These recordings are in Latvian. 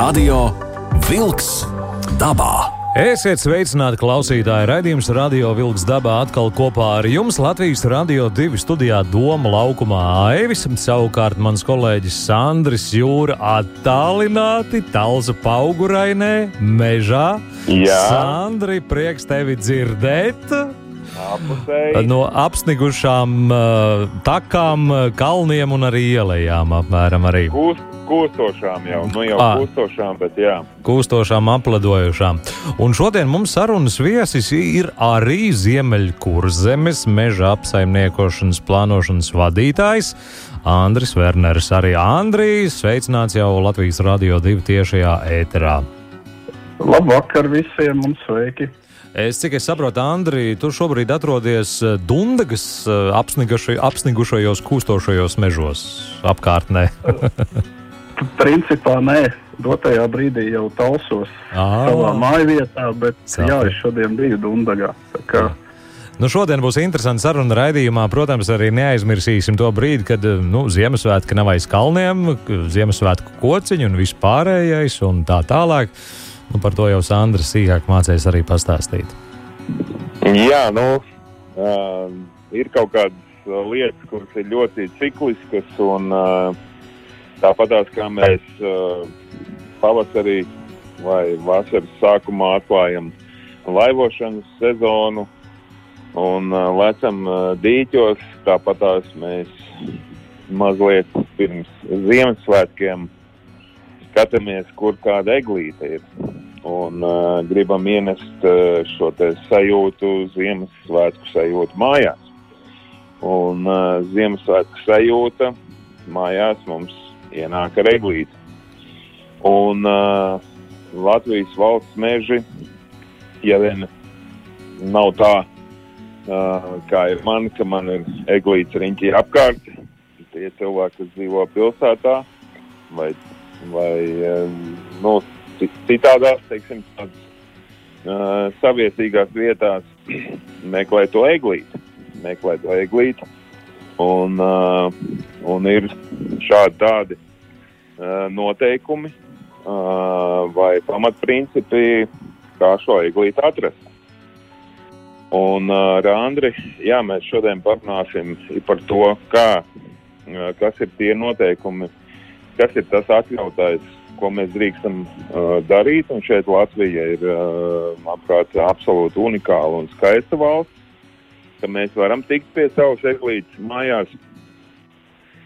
Radio Wolks dabā. Esiet sveicināti klausītāji. Radījums Radio Vilks dabā atkal kopā ar jums Latvijas Radio 2 studijā Doma laukumā Aivis. Savukārt mans kolēģis Sandris Jūra attālināti Talza Paugurainē, mežā. Jā. Sandri, prieks tevi dzirdēt! Apusēji. No apsnigušām uh, takām, kalniem un arī ielējām apmēram arī. Kūst, kūstošām jau, nu jau Ā. kūstošām, bet jā. kūstošām, apladojošām. Un šodien mums sarunas viesis ir arī Ziemeļkurzemes meža apsaimniekošanas plānošanas vadītājs Andris Werners. Arī Andrijs sveicināts jau Latvijas Radio 2 tiešajā ēterā. Labvakar visiem un sveiki! Es cik es saprotu, Andri, tu šobrīd atrodies eh, Dundagas eh, apsnigušaj- apsnigušajos kūstošajos mežos apkārtnē. Principā nē, dotajā brīdī jau talsos savā mājvietā, bet Sapratu. jā, es šodien biju Dundagā. Nu, šodien būs interesanti saruna raidījumā. Protams, arī neaizmirsīsim to brīdi, kad nu, Ziemassvētki nav aiz kalniem, Ziemassvētku kociņi un viss pārējais un tā tālāk. Nu, par to jau Sandra sīkāk mācīs arī pastāstīt. Jā, nu, uh, ir kaut kādas lietas, kuras ir ļoti cikliskas, un uh, tāpatās kā mēs uh, pavasarī vai vasaras sākumā atklājam laivošanas sezonu un uh, lecam uh, dīķos, tāpatās mēs mazliet pirms Ziemassvētkiem skatāmies, kur kāda eglīte ir. Un uh, gribam ienest uh, šo sajūtu, Ziemassvētku sajūtu mājās. Un uh, Ziemassvētku sajūta mājās mums ienāk ar eglīti. Un uh, Latvijas valsts meži, ja vien nav tā, uh, kā ir man, ka man ir eglītes riņķi apkārt, tie cilvēki, kas dzīvo pilsētā vai, vai um, nu, ci- citādās, teiksim, tādas, uh, saviesīgās vietās meklē to eglīti. Meklē to eglīti. Un, uh, un ir šādi tādi uh, noteikumi uh, vai pamatprincipi, kā šo eglīti atrast. Un uh, ar Andri, jā, mēs šodien parunāsim par to, kā, uh, kas ir tie noteikumi, kas ir tas atļautais, ko mēs drīkstam uh, darīt. Un šeit Latvija ir, uh, manuprāt, absolūti unikāla un skaista valsts, ka mēs varam tikt pie savas eglītes mājās.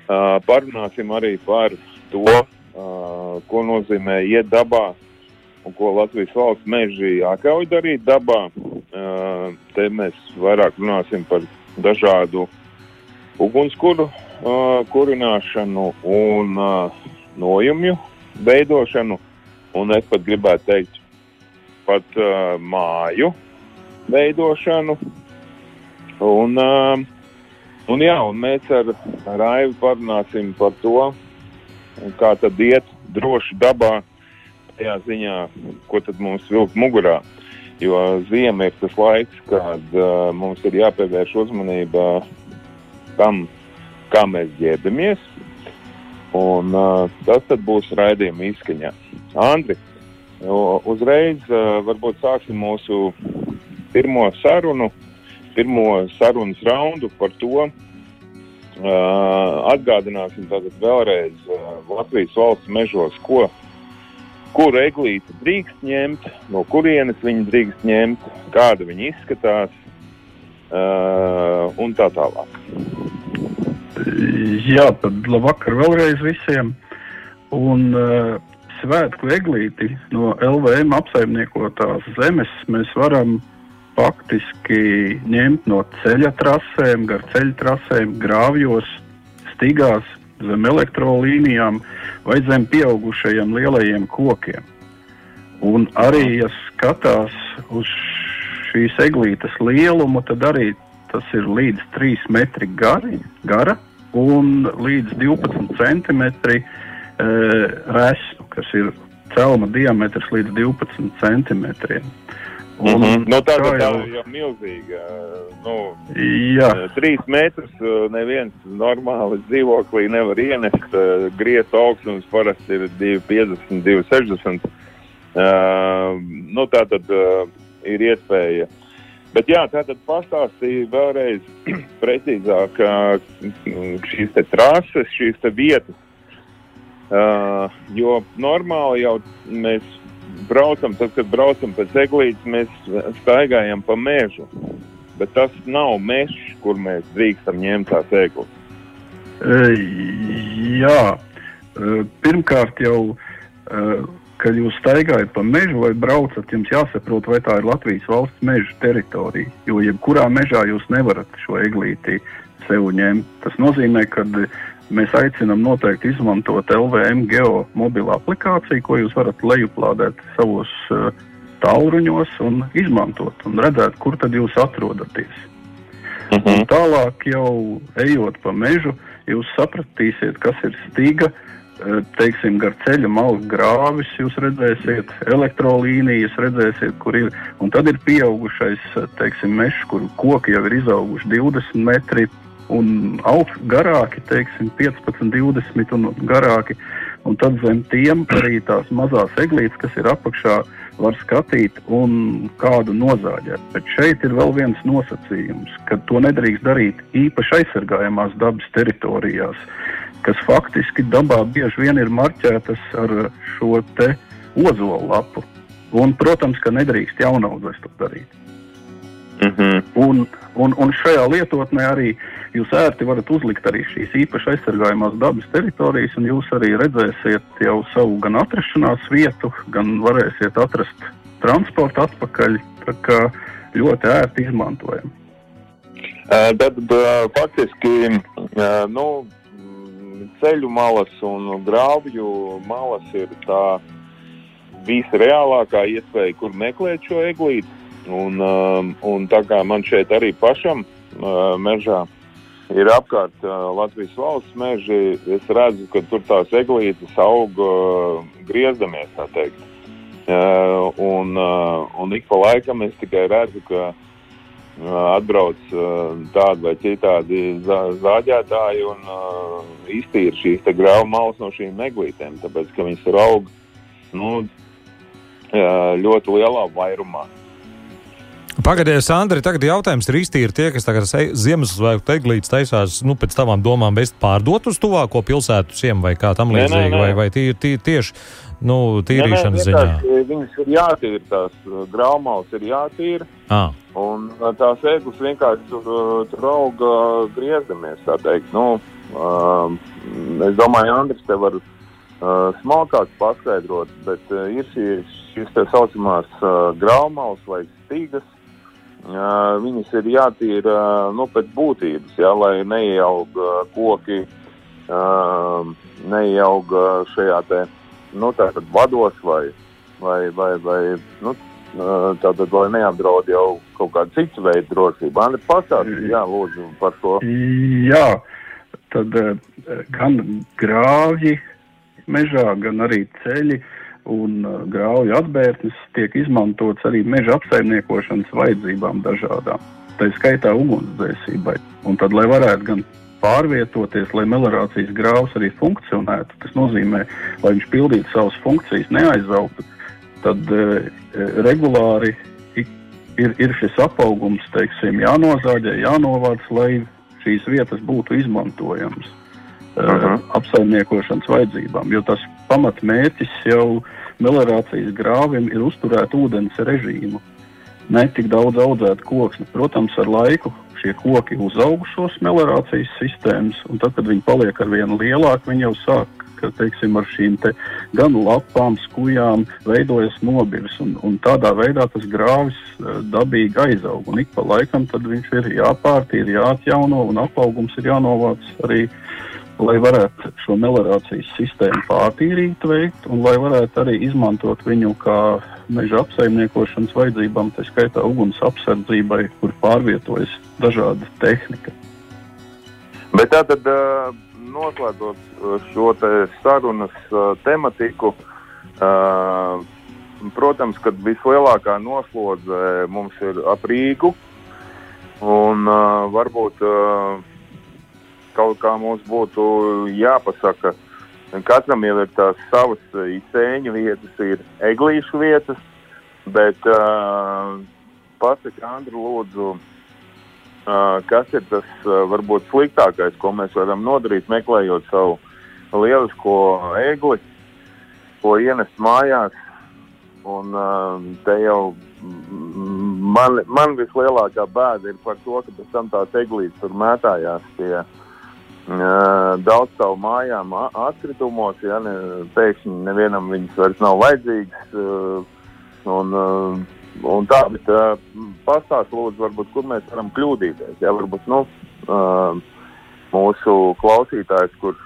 Uh, parunāsim arī par to, uh, ko nozīmē iet dabā un ko Latvijas valsts meži atļauj darīt dabā. Uh, te mēs vairāk runāsim par dažādu ugunskura kurināšanu un nojumju veidošanu, un es pat gribētu teikt, pat māju veidošanu. Un, uh, un, jā, un mēs ar, ar Aivu parunāsim par to, kā tad iet droši dabā, tajā ziņā, ko tad mums vilkt mugurā. Jo ziema ir tas laiks, kad uh, mums ir jāpievērš uzmanība tam, kā mēs ģērbamies. Un uh, tas būs raidījuma izskaņā. Andri, uzreiz uh, varbūt sāksim mūsu pirmo sarunu, pirmo sarunas raundu par to. Uh, atgādināsim tātad vēlreiz uh, Latvijas valsts mežos, ko, kuru eglīti drīkst ņemt, no kurienes viņi drīkst ņemt, kāda viņi izskatās uh, un tā tālāk. Jā, tad labvakar vēlreiz visiem. Un uh, svētku eglīti no LVM apsaimniekotās zemes mēs varam faktiski ņemt no ceļa trasēm, gar ceļa trasēm, grāvjos, stigās, zem elektrolīnijām vai zem pieaugušajiem lielajiem kokiem. Un arī, ja skatās uz šīs eglītes lielumu, tad arī tas ir līdz 3 metri gari, gara un līdz 12 centimetri e, resnu, kas ir celma diametrs līdz 12 centimetriem. Un, mm -hmm. nu, tā, tā, tā ir jau milzīga. Nu, Jā. Trīs metrus neviens normāli dzīvoklī nevar ienest. Griezt augstums parasti ir 250, 260. Uh, nu, tā tad uh, ir iespēja. Bet jā, tā tad pastāstīja vēlreiz precīzāk šīs te trases, šīs te vietas. Uh, jo normāli jau mēs braucam, tad, kad braucam pēc eglītes, mēs staigājam pa mežu. Bet tas nav mežs, kur mēs drīkstam ņemt tās eglis. E, jā, pirmkārt jau, kad jūs staigājat pa mežu vai braucat, jums jāsaprot, vai tā ir Latvijas valsts meža teritorija. Jo jebkurā mežā jūs nevarat šo eglīti sev ņemt. Tas nozīmē, ka Mēs aicinām noteikti izmantot LVM geo mobilo aplikāciju, ko jūs varat lejuplādēt savos uh, tālruņos un izmantot un redzēt, kur tad jūs atrodaties. Uh mhm. -huh. Un tālāk jau ejot pa mežu, jūs sapratīsiet, kas ir stiga, uh, teiksim, gar ceļa malas grāvis, jūs redzēsiet elektrolīnijas, redzēsiet, kur ir. Un tad ir pieaugušais, teiksim, mežs, kur koki jau ir izauguši 20 metri un augst, garāki, teiksim, 15, 20 un garāki. Un tad zem tiem arī tās mazās eglītes, kas ir apakšā, var skatīt un kādu nozāģēt. Bet šeit ir vēl viens nosacījums, ka to nedrīkst darīt īpaši aizsargājamās dabas teritorijās, kas faktiski dabā bieži vien ir marķētas ar šo te ozolu lapu. Un, protams, ka nedrīkst jaunaudzes to darīt. Mm -hmm. un, un, un šajā lietotnē arī jūs ērti varat uzlikt arī šīs īpaši aizsargājumās dabas teritorijas, un jūs arī redzēsiet jau savu gan atrašanās vietu, gan varēsiet atrast transportu atpakaļ. Tā kā ļoti ērti izmantojam. Tad faktiski nu, ceļu malas un grāvju malas ir tā visreālākā iespēja, kur meklēt šo eglīti. Un, um, un tā kā man šeit arī pašam uh, mežā ir apkārt uh, Latvijas valsts meži, es redzu, ka tur tās eglītes aug uh, griezdamies, tā teikt. Un, un ik pa laikam es tikai redzu, ka atbrauc tādi vai citādi zāģētāji un iztīra šīs graudu malas no šīm eglītēm, tāpēc ka viņas tur aug nu, ļoti lielā vairumā. Pagaidiet, Sandri, tagad jautājums ir iztīri tie, kas tagad Ziemassvētku eglītes taisās, nu, pēc tavām domām, vest pārdot uz tuvāko pilsētu siemu vai kā tam līdzīgi, vai, vai tīri, tīri, tieši nu, tīrīšanas ziņā? Viņas ir jātīra, tās uh, graumals ir jātīra, ah. un uh, tās eglis vienkārši tur, uh, tur auga griezdamies, tā teikt. Nu, um, es domāju, Andris, te var uh, smalkāk paskaidrot, bet uh, ir šīs, šīs tā saucamās uh, graumals vai stīgas, viņas ir jātīra nu, pēc būtības, jā, lai neieaug uh, koki, uh, neieaug šajā te, nu, vados vai, vai, vai, vai nu, tātad, lai neapdraud jau kaut kādu citu veidu drošību. Andri, pastāsti, jā, lūdzu, par to. Jā, tad gan grāvji mežā, gan arī ceļi. Uh, un uh, grauju atbērtnes tiek izmantots arī meža apsaimniekošanas vajadzībām dažādām, tā skaitā ugunsdzēsībai. Un tad, lai varētu gan pārvietoties, lai meliorācijas grāvs arī funkcionētu, tas nozīmē, lai viņš pildītu savas funkcijas, neaizaugtu, tad e, regulāri ir, ir šis apaugums, teiksim, jānozāģē, jānovāc, lai šīs vietas būtu izmantojamas uh -huh. apsaimniekošanas vajadzībām. Jo tas pamatmērķis jau meliorācijas grāvim ir uzturēt ūdens režīmu. Ne tik daudz audzēt koksni. Protams, ar laiku šie koki uzaug šos meliorācijas sistēmas, un tad, kad viņi paliek ar vienu lielāku, viņi jau sāk ka teiksim, ar šīm te gan lapām, skujām veidojas nobirs. Un, un tādā veidā tas grāvis uh, dabīgi aizaug. Un ik pa laikam viņš ir jāpārtīra, jāatjauno un apaugums ir jānovāc arī lai varētu šo meliorācijas sistēmu pārtīrīt, veikt, un lai varētu arī izmantot viņu kā meža apsaimniekošanas vajadzībām, tā skaitā uguns apsardzībai, kur pārvietojas dažāda tehnika. Bet tā tad, noslēdzot šo te sarunas tematiku, protams, ka vislielākā noslodze mums ir ap Rīgu. Un, varbūt kaut kā mums būtu jāpasaka, katram jau ir tās savas izsēņu vietas, ir eglīšu vietas, bet uh, pasaka Andru lūdzu, uh, kas ir tas uh, varbūt sliktākais, ko mēs varam nodarīt, meklējot savu lielisko egli, ko ienest mājās. Un uh, te jau man, man vislielākā bēda ir par to, ka pēc tam tā eglīte tur mētājās pie uh, daudz savu mājām atkritumos, ja ne, pēkšņi nevienam viņas vairs nav vajadzīgas. Un, un tā, bet pastāst lūdzu, varbūt, kur mēs varam kļūdīties. Ja, varbūt, nu, mūsu klausītājs, kur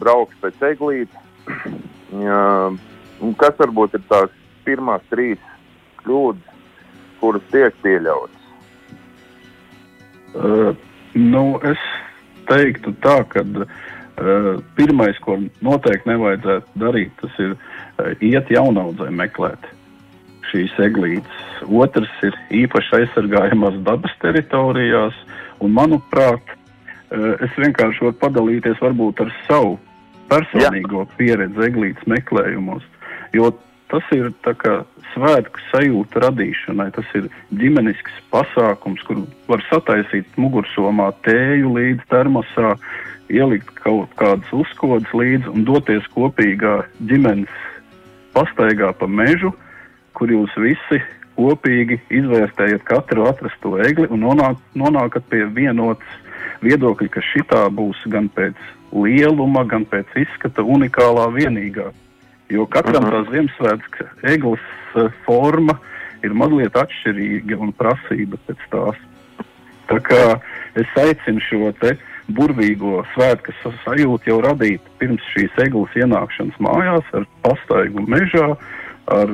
brauks pēc eglītes, kas varbūt ir tās pirmās trīs kļūdas, kuras tiek pieļautas? Uh Nu, es teiktu tā, ka uh, pirmais, ko noteikti nevajadzētu darīt, tas ir uh, iet jaunaudzē meklēt šīs eglītes. Otrs ir īpaši aizsargājamās dabas teritorijās, un manuprāt, uh, es vienkārši varu padalīties varbūt ar savu personīgo Jā. pieredzi eglītes meklējumos, jo tas ir kā svētku sajūta radīšanai. Tas ir ģimenisks pasākums, kur var sataisīt mugursomā tēju līdz termosā, ielikt kaut kādas uzkodas līdzi un doties kopīgā ģimenes pastaigā pa mežu, kur jūs visi kopīgi izvērtējat katru atrasto egli un nonāk, nonākat pie vienotas viedokļa, ka šitā būs gan pēc lieluma, gan pēc izskata unikālā vienīgā. Jo katram -huh. tā Ziemassvētku eglis uh, forma ir mazliet atšķirīga un prasība pēc tās. Tā kā es aicinu šo te burvīgo svētku sajūtu jau radīt pirms šīs eglis ienākšanas mājās ar pastaigu mežā, ar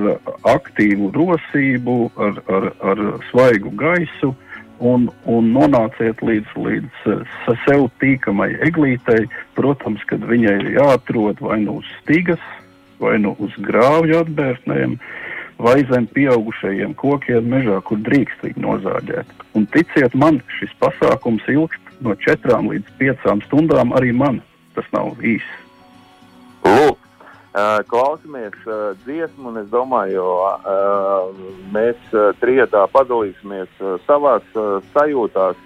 aktīvu rosību, ar, ar, ar svaigu gaisu. Un, un nonāciet līdz, līdz uh, sev tīkamai eglītei. Protams, kad viņai ir jāatrod vai nu uz stīgas, vai nu uz grāvju atbērtnēm, vai zem pieaugušajiem kokiem mežā, kur drīkst viņu nozāģēt. Un ticiet man, šis pasākums ilgst no 4 līdz 5 stundām arī man. Tas nav īsi. Lūk, klausamies dziesmu, un es domāju, mēs trijotā padalīsimies savās sajūtās,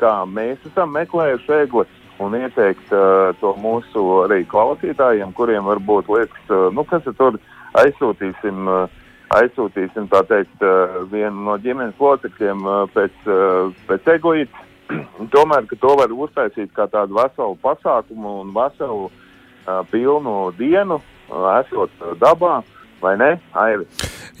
kā mēs esam meklējuši eglis un ieteikt uh, to mūsu arī klausītājiem, kuriem varbūt liekas, uh, nu, kas tur aizsūtīsim, uh, aizsūtīsim tā teikt, uh, vienu no ģimenes locekļiem uh, pēc, uh, pēc egoītes. Tomēr, ka to var uztaisīt kā tādu veselu pasākumu un veselu uh, pilnu dienu, uh, esot dabā, vai ne, Aivi?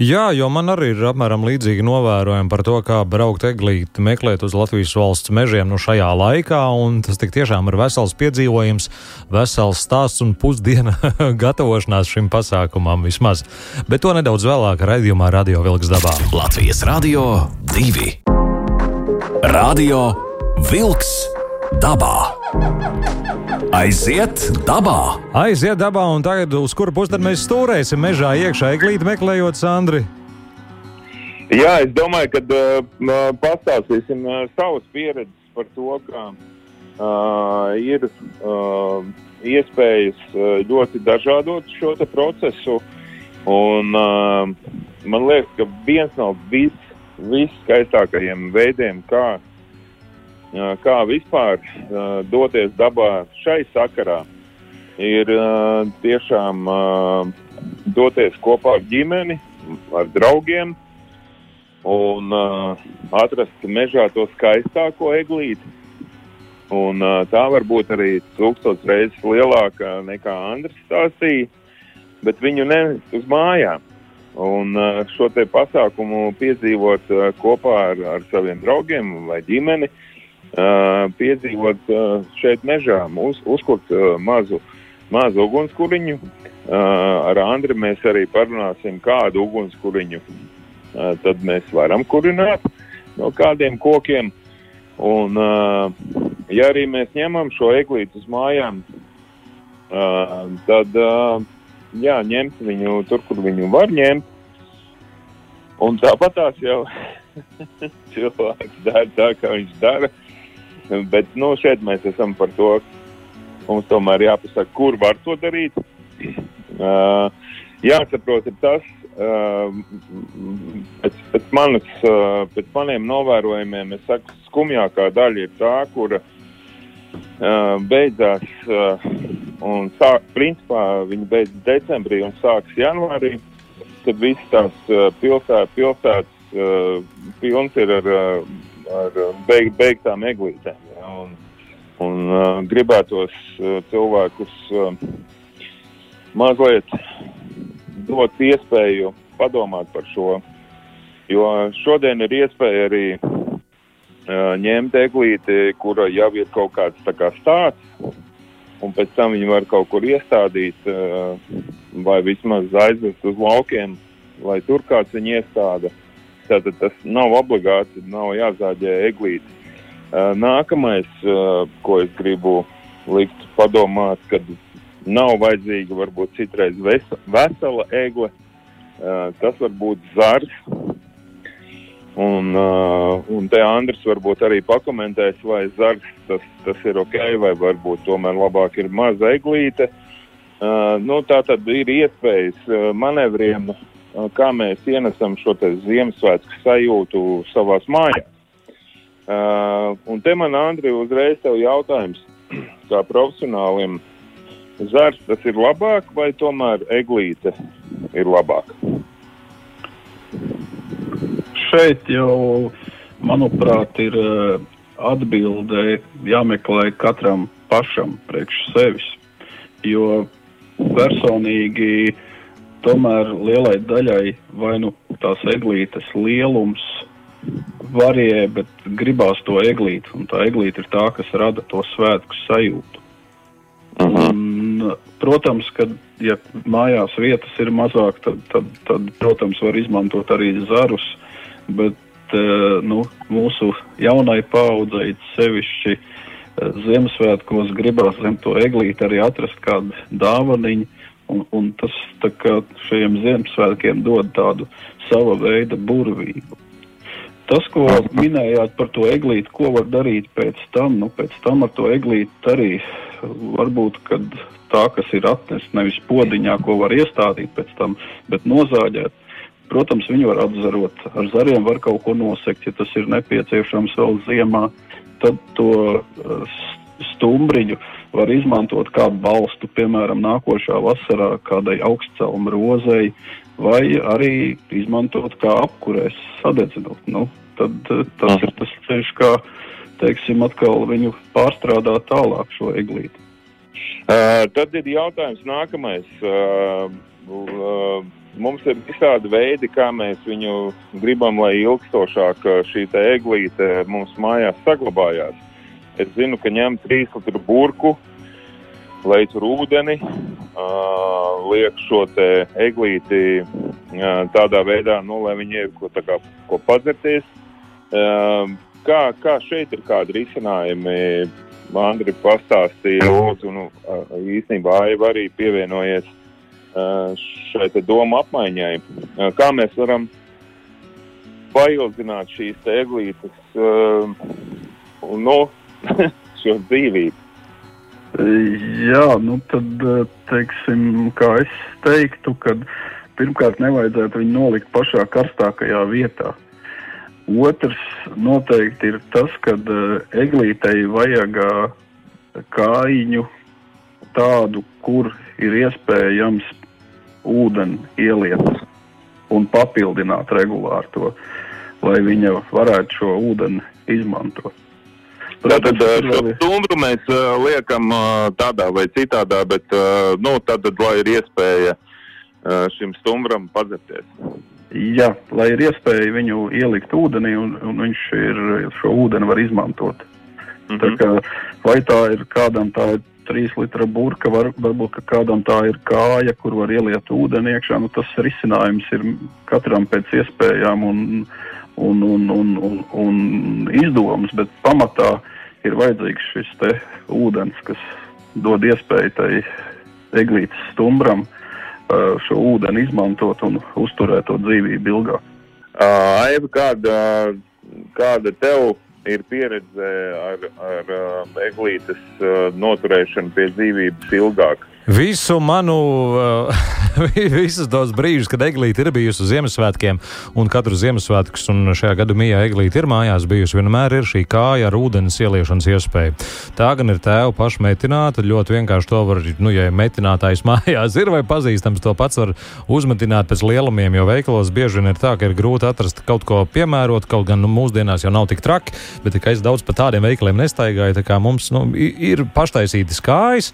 Jā, jo man arī ir apmēram līdzīgi novērojumi par to, kā braukt eglīti, meklēt uz Latvijas valsts mežiem nu šajā laikā, un tas tik tiešām ir vesels piedzīvojums, vesels stāsts un pusdiena gatavošanās šim pasākumam vismaz. Bet to nedaudz vēlāk raidījumā Radio Vilks dabā. Latvijas Radio 2 Radio Vilks dabā! Aiziet dabā! Aiziet dabā, un tagad uz kuru pusi mēs stūrēsim mežā iekšā eglīti meklējot Sandri? Jā, es domāju, ka uh, pastāstīsim uh, savas pieredzes par to, ka uh, ir uh, iespējas uh, ļoti dažādot šo procesu. Un, uh, man liekas, ka viens no vis, viskaistākajiem veidiem, kā kā vispār doties dabā šai sakarā, ir tiešām doties kopā ar ģimeni, ar draugiem un atrast mežā to skaistāko eglīti. Un, tā var būt arī tūkstoš reizes lielāka nekā Andris stāstīja, bet viņu nevis uz mājām. Un šo te pasākumu piedzīvot kopā ar, ar saviem draugiem vai ģimeni, uh, piedzīvot šeit mežā, uz, uzkurt mazu, mazu ugunskuriņu. Ar Andri mēs arī parunāsim, kādu ugunskuriņu tad mēs varam kurināt no kādiem kokiem. Un, ja arī mēs ņemam šo eglīti uz mājām, tad jā, ņemt viņu tur, kur viņu var ņemt. Un tāpat tās jau cilvēks dara tā, kā viņš dara. Bet nu, šeit mēs esam par to. Mums tomēr jāpasaka, kur var to darīt. Uh, jāsaprot, ir tas, uh, pēc, pēc, manas, uh, pēc maniem novērojumiem, es saku, skumjākā daļa ir tā, kura uh, beidzās, uh, un sāk, principā viņi beidzas decembrī un sāks janvārī, kad visas tās uh, pilsētas, pilsētas uh, pilns ir ar, ar beig, beigtām eglītēm. Ja, un, un uh, gribētos uh, cilvēkus uh, mazliet dot iespēju padomāt par šo. Jo šodien ir iespēja arī uh, ņemt eglīti, kura jau ir kaut kāds kā stāsts, un pēc tam viņi var kaut kur iestādīt, uh, vai vismaz aizvest uz laukiem, lai tur kāds viņu iestāda. Tātad tas nav obligāti, nav jāzāģē eglīti. Nākamais, ko es gribu likt padomāt, kad Nav vajadzīga varbūt citreiz vesela egle, tas var būt zars. Un, un te Andris varbūt arī pakomentēs, vai zars tas, tas ir ok, vai varbūt tomēr labāk ir maza eglīte. Uh, nu, tā tad ir iespējas manevriem, kā mēs ienesam šo Ziemassvētku sajūtu savās mājās. Uh, un te man, Andri, uzreiz tev jautājums, kā profesionālim, zars tas ir labāk, vai tomēr eglīte ir labāka? Šeit jau, manuprāt, ir eh, atbildē jāmeklē katram pašam priekš sevis. Jo personīgi tomēr lielai daļai vai nu tās eglītes lielums varie, bet gribās to eglīti, un tā eglīte ir tā, kas rada to svētku sajūtu. Un, protams, ka, ja mājās vietas ir mazāk, tad, tad, tad, protams, var izmantot arī zarus. Bet eh, nu, mūsu jaunai paudzei sevišķi eh, Ziemassvētkos gribās zem to eglīti arī atrast kādu dāvaniņu. Un, un tas šiem Ziemassvētkiem dod tādu sava veida burvību. Tas, ko minējāt par to eglīti, ko var darīt pēc tam, nu, pēc tam ar to eglīti arī varbūt, tā, kas ir atnesta nevis podziņā, ko var iestādīt pēc tam, bet nozāģēt. Protams, viņi var atzarot, ar zariem var kaut ko nosegt, ja tas ir nepieciešams vēl ziemā. Tad to uh, stumbriņu var izmantot kā balstu, piemēram, nākošā vasarā kādai augstcelmu rozei, vai arī izmantot kā apkurēs sadedzinot. Nu, tad uh, tas ir tas ceļš, kā teiksim, atkal viņu pārstrādāt tālāk šo eglīti. Uh, tad ir jautājums nākamais. Uh, uh, mums ir visādi veidi, kā mēs viņu gribam, lai ilgstošāk šī eglīte mums mājās saglabājās. Es zinu, ka ņem trīs litru burku, lai tur ūdeni, uh, liek šo eglīti uh, tādā veidā, nu, lai viņi ir ko, kā, ko padzerties. Uh, kā, kā šeit ir kādi risinājumi? Andri pastāstīja, lūdzu, nu, īstenībā Aiva arī pievienojies šai domu apmaiņai. Kā mēs varam paildzināt šīs eglītes nu, šo dzīvību? Jā, nu tad, teiksim, kā es teiktu, kad pirmkārt nevajadzētu viņu nolikt pašā karstākajā vietā. Otrs noteikti ir tas, ka uh, eglītei vajag kājiņu tādu, kur ir iespējams ūdeni ieliet un papildināt regulāri to, lai viņa varētu šo ūdeni izmantot. Tātad šo stumbru mēs uh, liekam uh, tādā vai citādā, bet uh, nu, tad, lai ir iespēja uh, šim stumbram padzerties. Jā, lai ir iespēja viņu ielikt ūdenī, un, un viņš ir, šo ūdeni var izmantot. Mm -hmm. Tā kā, vai tā ir kādam tā ir trīs litra burka, var, varbūt kādam tā ir kāja, kur var ieliet ūdeni iekšā. Nu, tas risinājums ir katram pēc iespējām un, un, un, un, un, un izdomas, bet pamatā ir vajadzīgs šis ūdens, kas dod iespēju tai eglītes stumbram šo ūdeni izmantot un uzturēt to dzīvību ilgāk. Uh, Aiva, kāda, kāda tev ir pieredze ar, ar uh, eglītes uh, noturēšanu pie dzīvības ilgāk? Visu manu, visus tos brīžus, kad Eglīte ir bijusi uz Ziemassvētkiem, un katru Ziemassvētkus, un šajā gadu mijā Eglīte ir mājās bijusi, vienmēr ir šī kāja ar ūdens ieliešanas iespēja. Tā gan ir tēva paša metināta, ļoti vienkārši to var, nu, ja metinātājs mājās ir vai pazīstams, to pats var uzmetināt pēc lielumiem, jo veikalos bieži vien ir tā, ka ir grūti atrast kaut ko piemērot, kaut gan nu, mūsdienās jau nav tik traki, bet es daudz pa tādiem veikaliem nestaigāju, tā kā mums nu, ir paštaisītas kājas.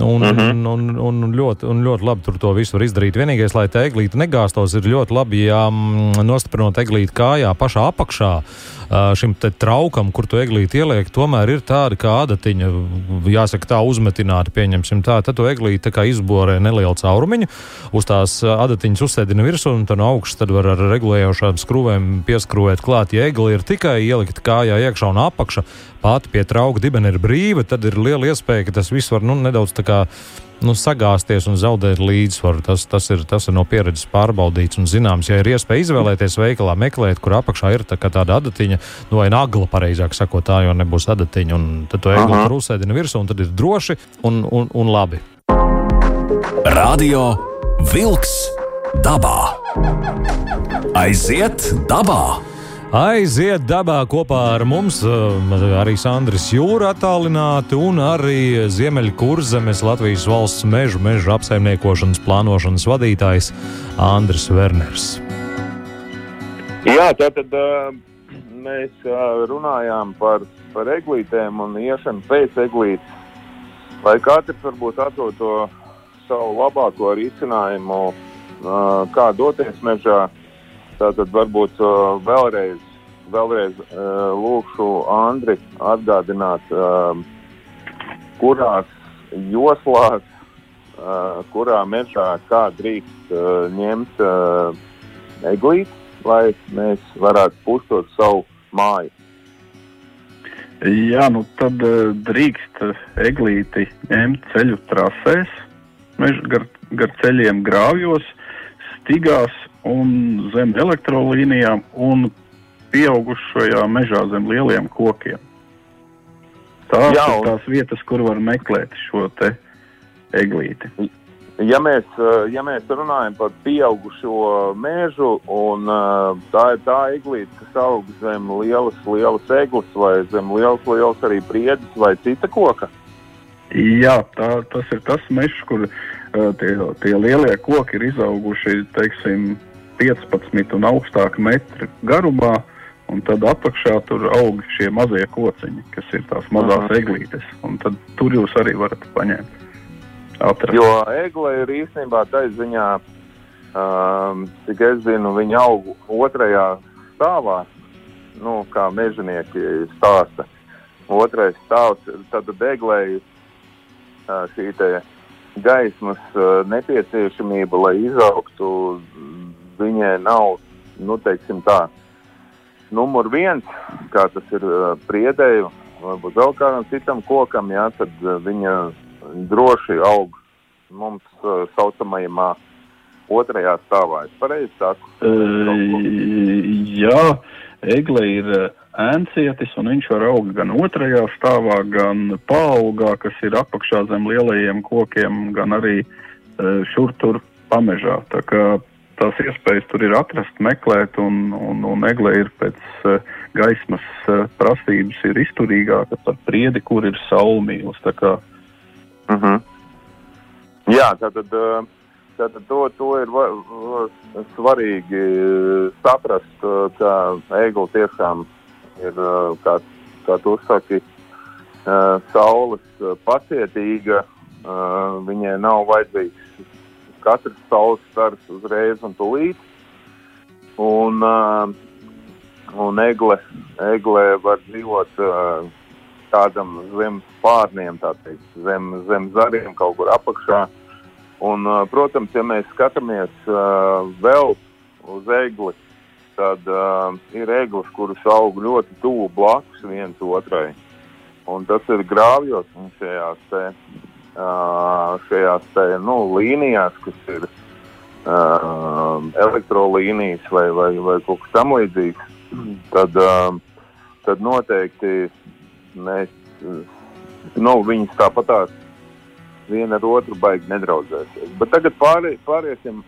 Un, uh -huh. un, un, un, ļoti, un ļoti labi tur to visu var izdarīt. Vienīgais, lai tā eglīte negāstos, ir ļoti labi, ja mm, nostiprinot eglīti kājā pašā apakšā šim traukam, kur tu eglīti ieliek, tomēr ir tāda kā adatiņa, jāsaka, tā uzmetināta, pieņemsim tā. Tad tu eglīti izborē nelielu caurumiņu, uz tās adatiņas uzsēdina virsū, un tad no augšas tad var ar regulējošām skrūvēm pieskrūvēt klāt. Ja egli ir tikai ielikt kājā iekšā un apakša, pati pie trauka dibena ir brīva, tad ir liela iespēja, ka tas viss var nu, nedaudz tā kā nu, sagāzties un zaudēt līdzsvaru. Tas, tas, ir, tas ir no pieredzes pārbaudīts un zināms. Ja ir iespēja izvēlēties veikalā, meklēt, kur apakšā ir tā tāda adatiņa, nu, vai nagla, pareizāk sakot, tā jau nebūs adatiņa, un tad to eglu tur uzsēdina virsū, un tad ir droši un, un, un labi. Radio Vilks dabā! Aiziet dabā! Aiziet dabā kopā ar mums um, arī Sandrs Jūra attālināti un arī Ziemeļkurzemes Latvijas valsts mežu, mežu apsaimniekošanas plānošanas vadītājs Andris Werners. Jā, tātad uh, mēs uh, runājām par, par eglītēm un iešanu pēc eglītes. Lai katrs varbūt atrod to savu labāko risinājumu, kā doties mežā, Tātad varbūt uh, vēlreiz, vēlreiz uh, lūkšu Andri atgādināt, uh, kurās joslās, uh, kurā mežā kā drīkst uh, ņemt uh, eglīti, lai mēs varētu pustot savu māju. Jā, nu tad uh, drīkst eglīti ņemt ceļu trasēs, mež, gar, gar ceļiem grāvjos, stigās un zem elektrolīnijām un pieaugušajā mežā zem lieliem kokiem. Tās Jā, un... ir tās vietas, kur var meklēt šo te eglīti. Ja mēs, eh, ja mēs runājam par pieaugušo mežu, un eh, tā ir tā eglīte, kas aug zem lielas, lielas eglis, vai zem lielas, lielas arī priedes, vai cita koka? Jā, tā, tas ir tas mežs, kur uh, tie, tie lielie koki ir izauguši, teiksim, 15 un augstāk metru garumā. Un tad apakšā tur aug šie mazie kociņi, kas ir tās mazās Aha. eglītes. Tad tur jūs arī varat paņemt. Atrast. Jo egle ir īstenībā tā ziņā, um, cik es zinu, viņa aug otrajā stāvā, nu, kā mežonieki stāsta. Otrais stāvs, tad eglēji uh, šī gaismas uh, nepieciešamība, lai izaugtu viņai nav, nu, teiksim tā, numur viens, kā tas ir uh, priedēju, varbūt vēl kādam citam kokam, jā, tad uh, viņa droši aug mums uh, saucamajamā otrajā stāvā. Es pareizi saku? Uh, jā, egle ir ēncietis, un viņš var augt gan otrajā stāvā, gan paaugā, kas ir apakšā zem lielajiem kokiem, gan arī šur tur pamežā. Tā kā tās iespējas tur ir atrast, meklēt, un, un, un egle ir pēc uh, gaismas uh, prasības ir izturīgāka par priedi, kur ir saulmīlis. Uh mhm. -huh. Jā, tātad, tātad to, to ir va, va, svarīgi saprast, ka egle tiešām ir, kā, kā tu saki, uh, saules pacietīga, viņai nav vajadzīgs katrs saules stars uzreiz un tūlīt. Un, uh, un egle, egle var dzīvot uh, kādam zem pārniem, tā teikt, zem, zem zariem kaut kur apakšā. Un, uh, protams, ja mēs skatāmies uh, vēl uz egli, tad uh, ir eglis, kuras aug ļoti tuvu blakus viens otrai. Un tas ir grāvjos un šajās šajās te, nu, līnijās, kas ir uh, elektrolīnijas vai, vai, vai kaut kas tamlīdzīgs, tad, uh, tad noteikti mēs, nu, viņas tāpatās viena ar otru baigi nedraudzēsies. Bet tagad pāri, pāriesim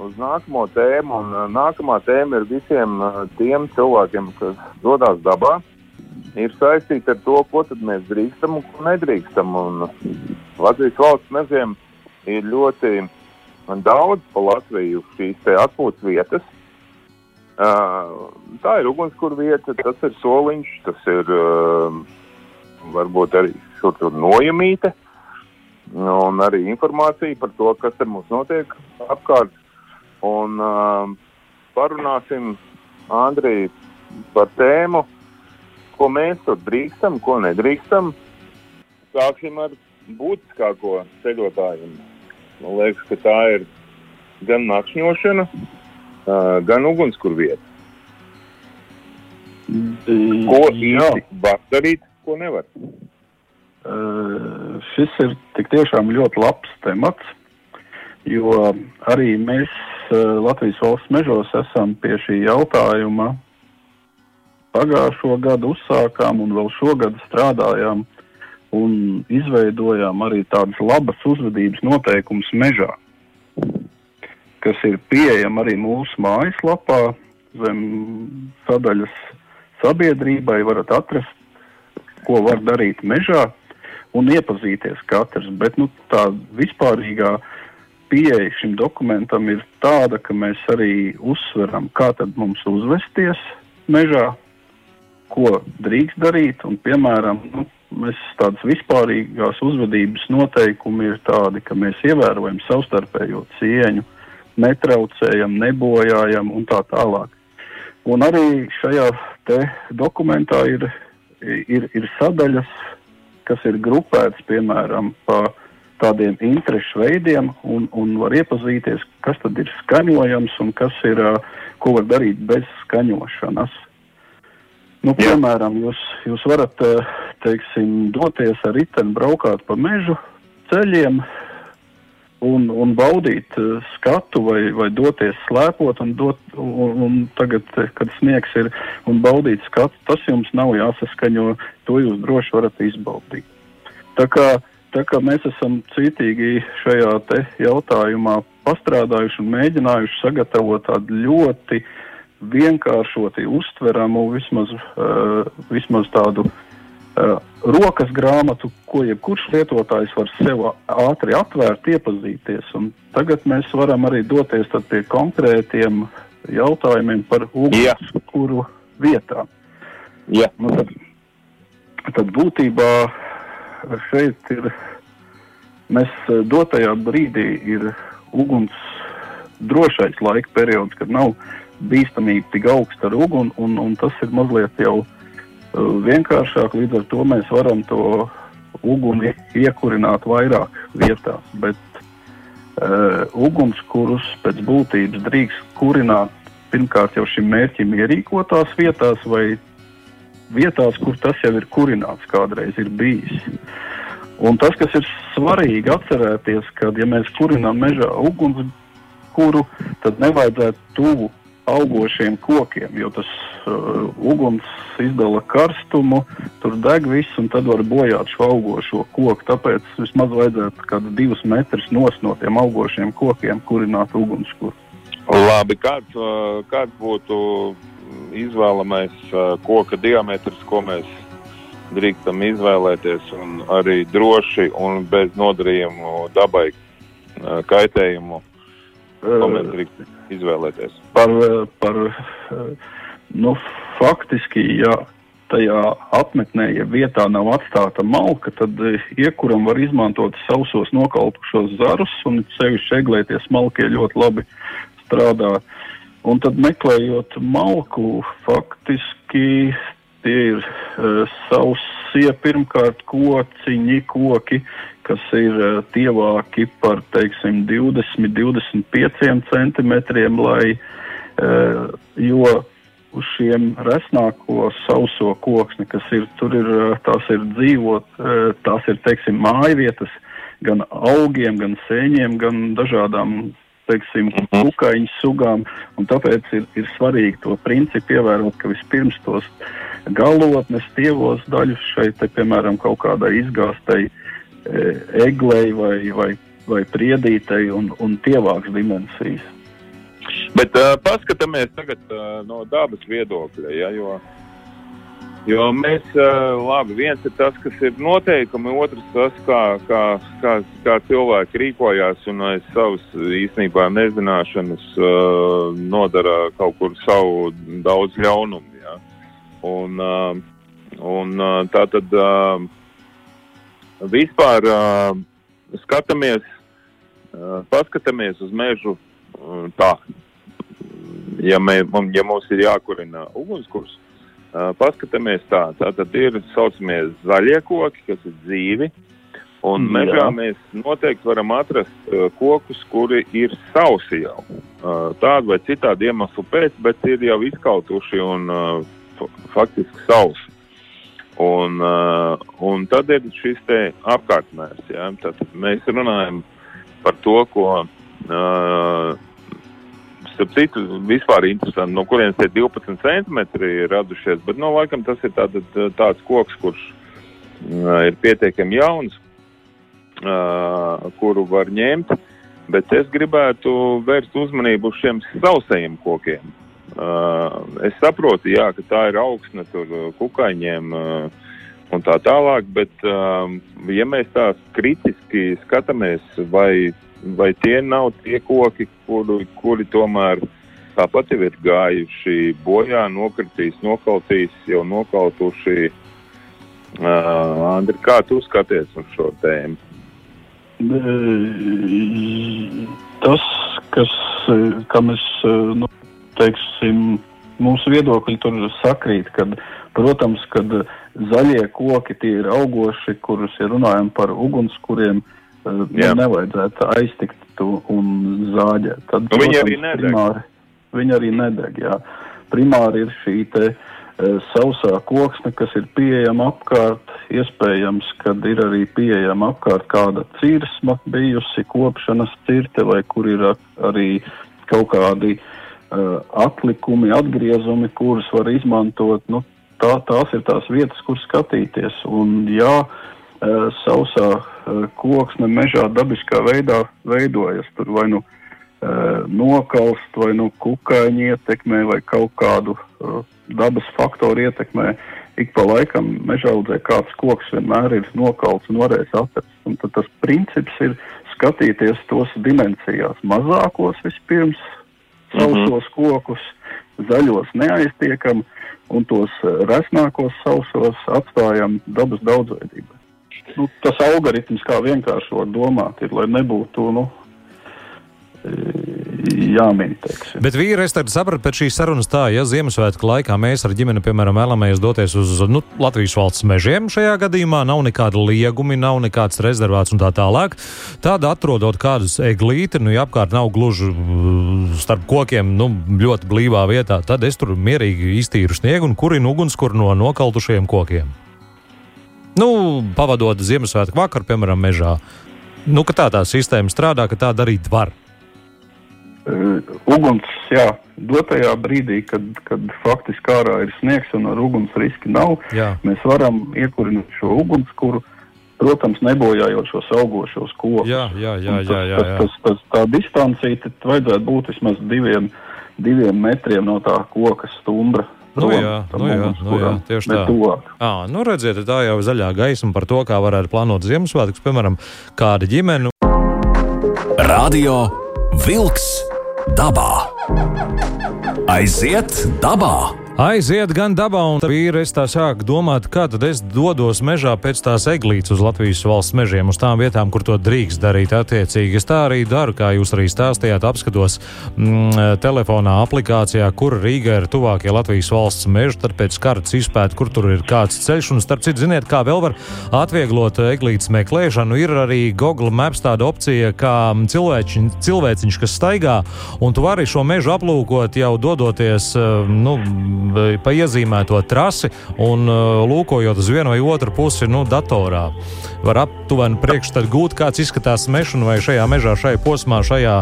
uz nākamo tēmu. Un, nākamā tēma ir visiem tiem cilvēkiem, kas dodas dabā. Ir saistīta ar to, ko mēs drīkstam un ko nedrīkstam. Un Latvijas valsts mežiem ir ļoti daudz pa Latviju šīs atpūtas vietas. Uh, tā ir ugunskura vieta, tas ir soliņš, tas ir uh, varbūt arī šur tur nojamīte. Un arī informācija par to, kas tur mums notiek apkārt. Un uh, parunāsim, Andrija, par tēmu, ko mēs tur drīkstam, ko nedrīkstam. Sāksim ar būtiskāko ceļotājiem. Man liekas, ka tā ir gan nakšņošana, gan ugunskura vieta. Ko īsti var darīt, ko nevar? Uh, šis ir tiešām ļoti labs temats, jo arī mēs uh, Latvijas valsts mežos esam pie šī jautājuma pagājušo gadu uzsākām un vēl šogad strādājām un izveidojām arī tādas labas uzvedības noteikumus mežā kas ir pieejama arī mūsu mājaslapā, zem sadaļas sabiedrībai. varat atrast, ko var darīt mežā un iepazīties katrs. Bet nu, tā vispārīgā pieeja šim dokumentam ir tāda, ka mēs arī uzsveram, kā tad mums uzvesties mežā, ko drīkst darīt. Un, piemēram, nu, mēs tādas vispārīgās uzvedības noteikumi ir tādi, ka mēs ievērojam savstarpējo cieņu netraucējam, nebojājam un tā tālāk. Un arī šajā dokumentā ir, ir, ir sadaļas, kas ir grupētas piemēram pa tādiem interešu veidiem un, un var iepazīties, kas tad ir skaņojams un kas ir, ko var darīt bez skaņošanas. Nu, piemēram, jūs, jūs varat, teiksim, doties ar riteni braukāt pa mežu ceļiem, un, un baudīt uh, skatu vai, vai doties slēpot un, dot, un, un tagad, eh, kad sniegs ir un baudīt skatu, tas jums nav jāsaskaņo, to jūs droši varat izbaudīt. Tā kā, tā kā mēs esam cītīgi šajā jautājumā pastrādājuši un mēģinājuši sagatavot tādu ļoti vienkāršoti uztveramu, vismaz, uh, vismaz tādu uh, uh, rokas grāmatu, ko jebkurš lietotājs var sev ātri atvērt, iepazīties. Un tagad mēs varam arī doties pie konkrētiem jautājumiem par ugunskura vietām. Ja. Nu, tad, tad būtībā šeit ir mēs dotajā brīdī ir uguns drošais laika periods, kad nav bīstamība tik augsta ar uguni, un, un tas ir mazliet jau uh, vienkāršāk. Līdz ar to mēs varam to uguni iekurināt vairāk vietās. Bet uh, ugunskurus pēc būtības drīkst kurināt pirmkārt jau šim mērķim ierīkotās vietās vai vietās, kur tas jau ir kurināts kādreiz ir bijis. Un tas, kas ir svarīgi atcerēties, kad ja mēs kurinām mežā ugunskura, tad nevajadzētu tuvu augošiem kokiem, jo tas uh, uguns izdala karstumu, tur deg viss, un tad var bojāt šo augošo koku. Tāpēc vismaz vajadzētu kādu divus metrus no tiem augošiem kokiem kurināt ugunskura. Labi, kāds, uh, kāds būtu izvēlamais uh, koka diametrs, ko mēs drīkstam izvēlēties, un arī droši un bez nodarījumu dabai uh, kaitējumu? Ko mēs drīkstam izvēlēties? Par, par nu, faktiski, ja tajā apmetnē, ja vietā nav atstāta malka, tad iekuram var izmantot sausos nokaltušos zarus, un sevišķi eglēties malkie ļoti labi strādā. Un tad meklējot malku, faktiski tie ir uh, sausie pirmkārt kociņi, koki, kas ir uh, tievāki par, teiksim, 20, 25 centimetriem, lai, uh, jo uz šiem resnāko sauso koksni, kas ir, tur ir, tās ir dzīvot, tās ir, teiksim, mājvietas gan augiem, gan sēņiem, gan dažādām teiksim, kukaiņu sugām. Tāpēc ir, ir svarīgi to principu ievērot, ka vispirms tos galotnes, tievos daļus šeit, te, piemēram, kaut kādai izgāstai e, eglei vai, vai, vai priedītei un, un tievāks dimensijas. Bet uh, paskatāmies tagad uh, no dabas viedokļa, ja, jo uh, Jo mēs, labi, viens ir tas, kas ir noteikumi, otrs tas, kā, kā, kā, kā cilvēki rīkojās un aiz savas īstenībā nezināšanas uh, nodara kaut kur savu daudz ļaunumu. Un, uh, un uh, tā tad uh, vispār skatāmies, paskatāmies uz mežu tā. Ja, mē, ja mums ir jākurina ugunskurs, paskatāmies tā, tātad ir saucamie zaļie koki, kas ir dzīvi, un Jā. mežā mēs noteikti varam atrast uh, kokus, kuri ir sausi jau. Uh, tādu vai citādu iemeslu pēc, bet ir jau izkautuši un uh, faktiski sausi. Un, uh, un tad ir šis te apkārtmērs, ja? Tātad mēs runājam par to, ko uh, Starp citu, vispār interesanti, no kurienes tie 12 centimetri ir radušies. Bet, no nu, laikam, tas ir tād, tāds koks, kurš uh, ir pietiekami jauns, uh, kuru var ņemt. Bet es gribētu vērst uzmanību uz šiem sausajiem kokiem. Uh, es saprotu, jā, ka tā ir augsne tur kukaiņiem uh, un tā tālāk, bet uh, ja mēs tā kritiski skatāmies, vai vai tie nav tie koki, kuri, kuri tomēr tāpat jau ir gājuši bojā, nokritīs, nokautīs, jau nokautuši. Uh, Andri, kā tu skaties uz šo tēmu? Tas, kas, kam es, nu, teiksim, mūsu viedokļi tur sakrīt, kad, protams, kad zaļie koki tie ir augoši, kurus, ja runājam par ugunskuriem, uh, nu, nevajadzētu aiztikt un zāģēt. Tad, nu, viņi arī nedeg. Primāri, viņi arī nedeg, jā. Primāri ir šī te uh, sausā koksne, kas ir pieejama apkārt. Iespējams, ka ir arī pieejama apkārt kāda cirsma bijusi, kopšanas cirte, vai kur ir arī kaut kādi uh, atlikumi, atgriezumi, kurus var izmantot. Nu, tā, tās ir tās vietas, kur skatīties. Un, jā, uh, sausā Eh, koksne mežā dabiskā veidā veidojas. Tur vai nu nokalst, vai nu kukaiņi ietekmē, vai kaut kādu dabas faktoru ietekmē. Ik pa laikam mežā audzē kāds koks vienmēr ir nokalts un varēs atrast. Un tas princips ir skatīties tos dimensijās. Mazākos vispirms, sausos -hmm. kokus, zaļos neaiztiekam, un tos resnākos sausos atstājam dabas daudzveidībai nu, tas algoritms, kā vienkārši var domāt, ir, lai nebūtu nu, e, jāmin. Teiksim. Bet vīri, es sapratu pēc šīs sarunas tā, ja Ziemassvētku laikā mēs ar ģimeni, piemēram, vēlamies doties uz nu, Latvijas valsts mežiem, šajā gadījumā nav nekāda liegumi, nav nekāds rezervāts un tā tālāk. Tad atrodot kādus eglīti, nu, ja apkārt nav gluži starp kokiem, nu, ļoti blīvā vietā, tad es tur mierīgi iztīru sniegu un kurinu ugunskura no nokaltušajiem kokiem. Nu, pavadot Ziemassvētku vakaru, piemēram, mežā. Nu, tā tā sistēma strādā, ka tā darīt var. Uguns, jā, dotajā brīdī, kad, kad faktiski ārā ir sniegs un ar uguns riski nav, jā. mēs varam iekurināt šo ugunskura, protams, nebojājot šos augošos kokus. Jā, jā, jā, jā, jā, jā. Tas, tas, tas, tā distancija vajadzētu būt vismaz diviem, diviem metriem no tā koka stumbra. Nu, jā, nu, jā, nu, jā, tieši tā. À, nu, redziet, tā jau ir zaļā gaisma par to, kā varētu plānot Ziemassvētkus, piemēram, kāda ģimene. Radio Wolks dabā. Aiziet dabā! Aiziet gan dabā, un vīri es tā sāku domāt, kā tad es dodos mežā pēc tās eglītes uz Latvijas valsts mežiem, uz tām vietām, kur to drīkst darīt attiecīgi. Es tā arī daru, kā jūs arī stāstījāt, apskatos mm, telefonā aplikācijā, kur Rīga ir tuvākie Latvijas valsts meži, tad pēc kartes izpēt, kur tur ir kāds ceļš, un starp citu, ziniet, kā vēl var atvieglot eglītes meklēšanu, ir arī Google Maps tāda opcija, kā cilvēčiņ, cilvēciņš, kas staigā, un tu vari šo mežu aplūkot jau dodoties, nu, pa iezīmēto trasi un uh, lūkojot uz vienu vai otru pusi nu, datorā. Var aptuveni priekšstatu gūt, kāds izskatās mežs vai šajā mežā, šajā posmā, šajā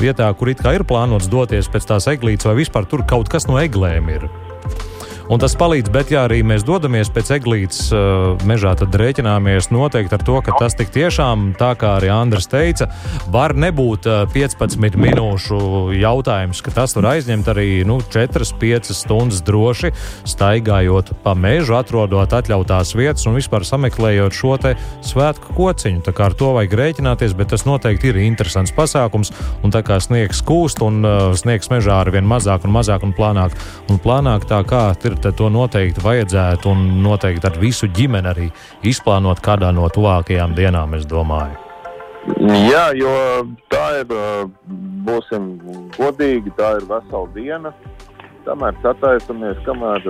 vietā, kur it kā ir plānots doties pēc tās eglītes, vai vispār tur kaut kas no eglēm ir un tas palīdz. Bet, ja arī mēs dodamies pēc eglītes uh, mežā, tad rēķināmies noteikti ar to, ka tas tik tiešām, tā kā arī Andris teica, var nebūt uh, 15 minūšu jautājums, ka tas var aizņemt arī nu, 4-5 stundas droši, staigājot pa mežu, atrodot atļautās vietas un vispār sameklējot šo svētku kociņu. Tā kā ar to vajag rēķināties, bet tas noteikti ir interesants pasākums. Un tā kā sniegs kūst un uh, sniegs mežā ar vien mazāk un mazāk un plānāk, un plānāk tā kā ir ir, tad to noteikti vajadzētu un noteikti ar visu ģimeni arī izplānot kādā no tuvākajām dienām, es domāju. Jā, jo tā ir, būsim godīgi, tā ir vesela diena. Kamēr sataisamies, kamēr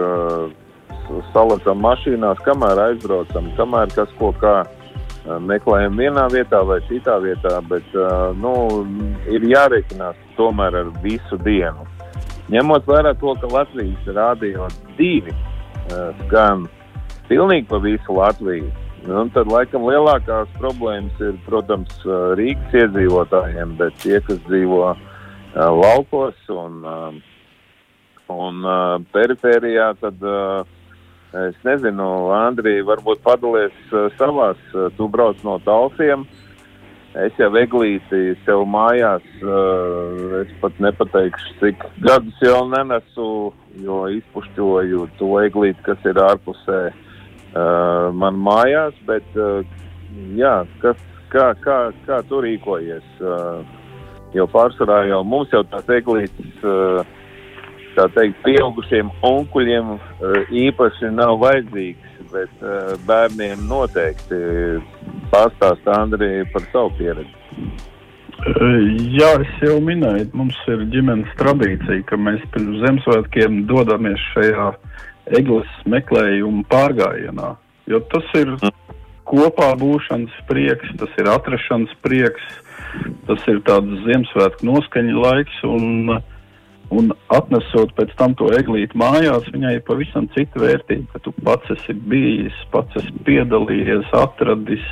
salacam mašīnās, kamēr aizbraucam, kamēr kas ko kā meklējam vienā vietā vai citā vietā, bet nu, ir jārēķinās tomēr ar visu dienu. Ņemot vērā to, ka Latvijas rādio divi uh, skan pilnīgi pa visu Latviju, nu, tad laikam lielākās problēmas ir, protams, uh, Rīgas iedzīvotājiem, bet tie, kas dzīvo uh, laukos un, un perifērijā, tad es nezinu, Andrija, varbūt padalies savās, tu brauc no talsiem. Uh, Es jau eglīti sev mājās, uh, es pat nepateikšu, cik gadus jau nenesu, jo izpušķoju to eglīti, kas ir ārpusē uh, man mājās, bet uh, jā, kas, kā, kā, kā tu rīkojies? Uh, jo pārsvarā jau mums jau tās eglītes, uh, tā teikt, pieaugušiem onkuļiem uh, īpaši nav vajadzīgas bet uh, bērniem noteikti pastāst Andrija par savu pieredzi. Jā, es jau minēju, mums ir ģimenes tradīcija, ka mēs pirms Ziemassvētkiem dodamies šajā eglis meklējuma pārgājienā. Jo tas ir kopā būšanas prieks, tas ir atrašanās prieks, tas ir tāds Ziemassvētku noskaņa laiks. Un, uh, Un atnesot pēc tam to eglīti mājās, viņai ir pavisam cita vērtība, ka tu pats esi bijis, pats esi piedalījies, atradis,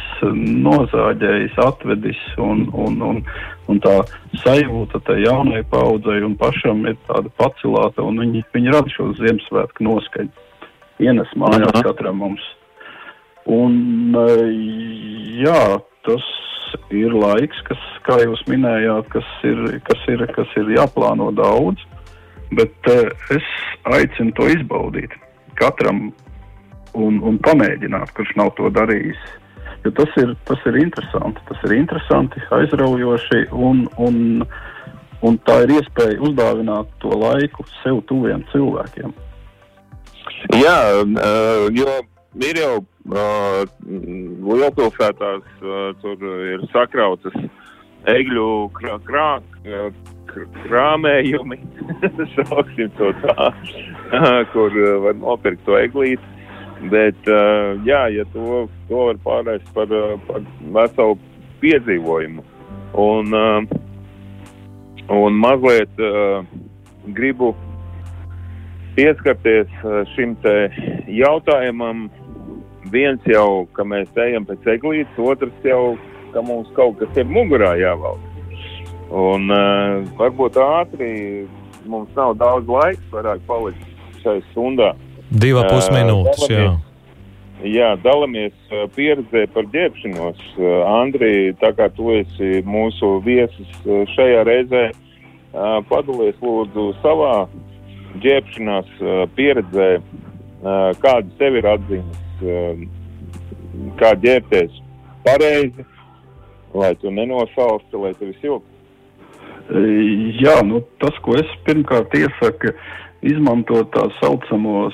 nozāģējis, atvedis, un, un, un, un tā sajūta tai jaunai paudzei un pašam ir tāda pacilāta, un viņi, viņi rada šo Ziemassvētku noskaņu. Ienes mājās katram mums. Un, jā, tas ir laiks, kas, kā jūs minējāt, kas ir, kas ir, kas ir jāplāno daudz, bet uh, es aicinu to izbaudīt katram un, un pamēģināt, kurš nav to darījis. Jo tas ir, tas ir interesanti, tas ir interesanti, aizraujoši, un, un, un tā ir iespēja uzdāvināt to laiku sev tuviem cilvēkiem. Jā, uh, jo ir jau uh, lielpilsētās, tur ir sakrautas egļu krā, krā, krā, krāmējumi, sauksim to tā, kur uh, var nopirkt to eglīti. Bet, uh, jā, ja to, to var pārvērst par, uh, par veselu piedzīvojumu. Un, un mazliet gribu pieskarties šim jautājumam, viens jau, ka mēs ejam pēc eglītes, otrs jau, ka mums kaut kas ir mugurā jāvalda. Un uh, varbūt ātri mums nav daudz laika, varētu palikt šai stundā. Divas pus minūtes, uh, jā. Jā, dalāmies uh, pieredzē par ģērbšanos. Andrija, tā kā tu esi mūsu viesis šajā reizē, padalies lūdzu savā ģērbšanās pieredzē, uh, kāda tev ir atziņas kā ģērbties pareizi, lai tu nenosalsti, lai tev silti. Jā, nu, tas, ko es pirmkārt iesaku, izmantot tā saucamo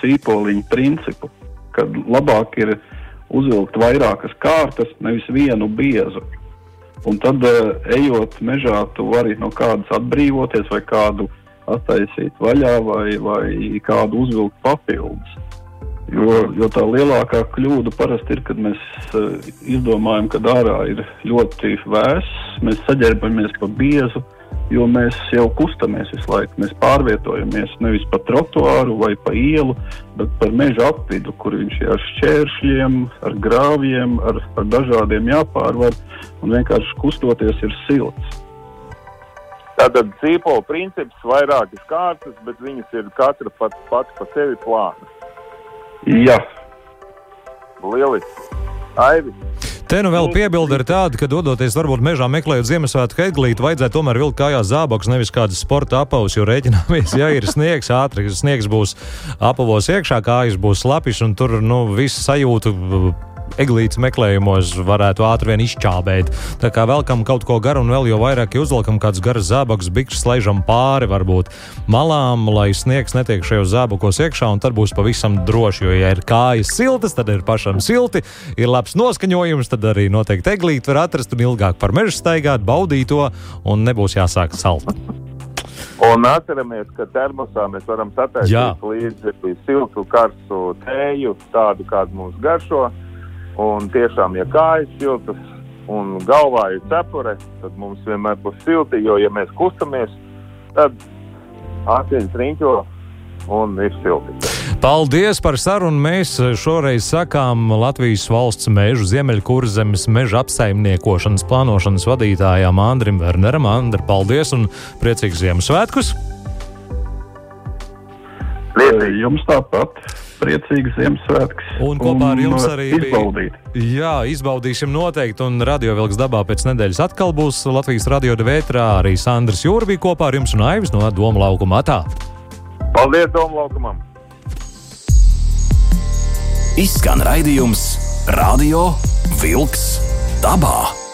sīpoliņu principu, kad labāk ir uzvilkt vairākas kārtas, nevis vienu biezu. Un tad, ejot mežā, tu vari no kādas atbrīvoties, vai kādu attaisīt vaļā, vai, vai kādu uzvilkt papildus. Jo, jo tā lielākā kļūda parasti ir, kad mēs uh, izdomājam, ka ārā ir ļoti vēss, mēs saģērbamies pa biezu, jo mēs jau kustamies visu laiku. Mēs pārvietojamies nevis pa trotuāru vai pa ielu, bet par meža apvidu, kur viņš ir ar šķēršļiem, ar grāvjiem, ar, ar dažādiem jāpārvar. Un vienkārši kustoties ir silts. Tātad zīpola princips vairākas kārtas, bet viņas ir katra pat, pati pa sevi plāna. Jā, Lieliski! Aivi! Te nu vēl piebilde ir tāda, ka dodoties varbūt mežā meklējot Ziemassvētku eglīti, vajadzētu tomēr vilkt kājās zābakus, nevis kādas sporta apavus, jo rēķināmies, ja ir sniegs, ātri sniegs būs apavos iekšā, kājas būs slapjas un tur, nu, visu sajūtu eglītes meklējumos varētu ātri vien izčābēt. Tā kā velkam kaut ko garu un vēl jau vairāk ja uzvelkam kādus garus zābakus, bikšus slēžam pāri varbūt malām, lai sniegs netiek šajos zābakos iekšā un tad būs pavisam droši, jo ja ir kājas siltas, tad ir pašam silti, ir labs noskaņojums, tad arī noteikti eglīti var atrast un ilgāk par mežu staigāt, baudīt to un nebūs jāsāk salt. Un atceramies, ka termosā mēs varam sataisīt līdzi siltu, karstu tēju, tādu, kādu mums garšo. Un tiešām, ja kājas siltas un galvā ir cepure, tad mums vienmēr būs silti, jo, ja mēs kustamies, tad ātrāk riņķo un ir silti. Paldies par sarunu. Mēs šoreiz sakām Latvijas valsts mežu ziemeļkurzemes meža apsaimniekošanas plānošanas vadītājām Andrim Werneram. Andri, paldies un priecīgus Ziemassvētkus! Liecīgi. jums tāpat priecīgs Ziemassvētks. Un kopā ar jums uh, arī izbaudīt. Jā, izbaudīsim noteikti, un radio vilks dabā pēc nedēļas atkal būs Latvijas radio devētrā. Arī Sandrs Jūra bija kopā ar jums un Aivis no Doma laukuma atā. Paldies, Doma laukumam! Izskan raidījums Radio Vilks dabā.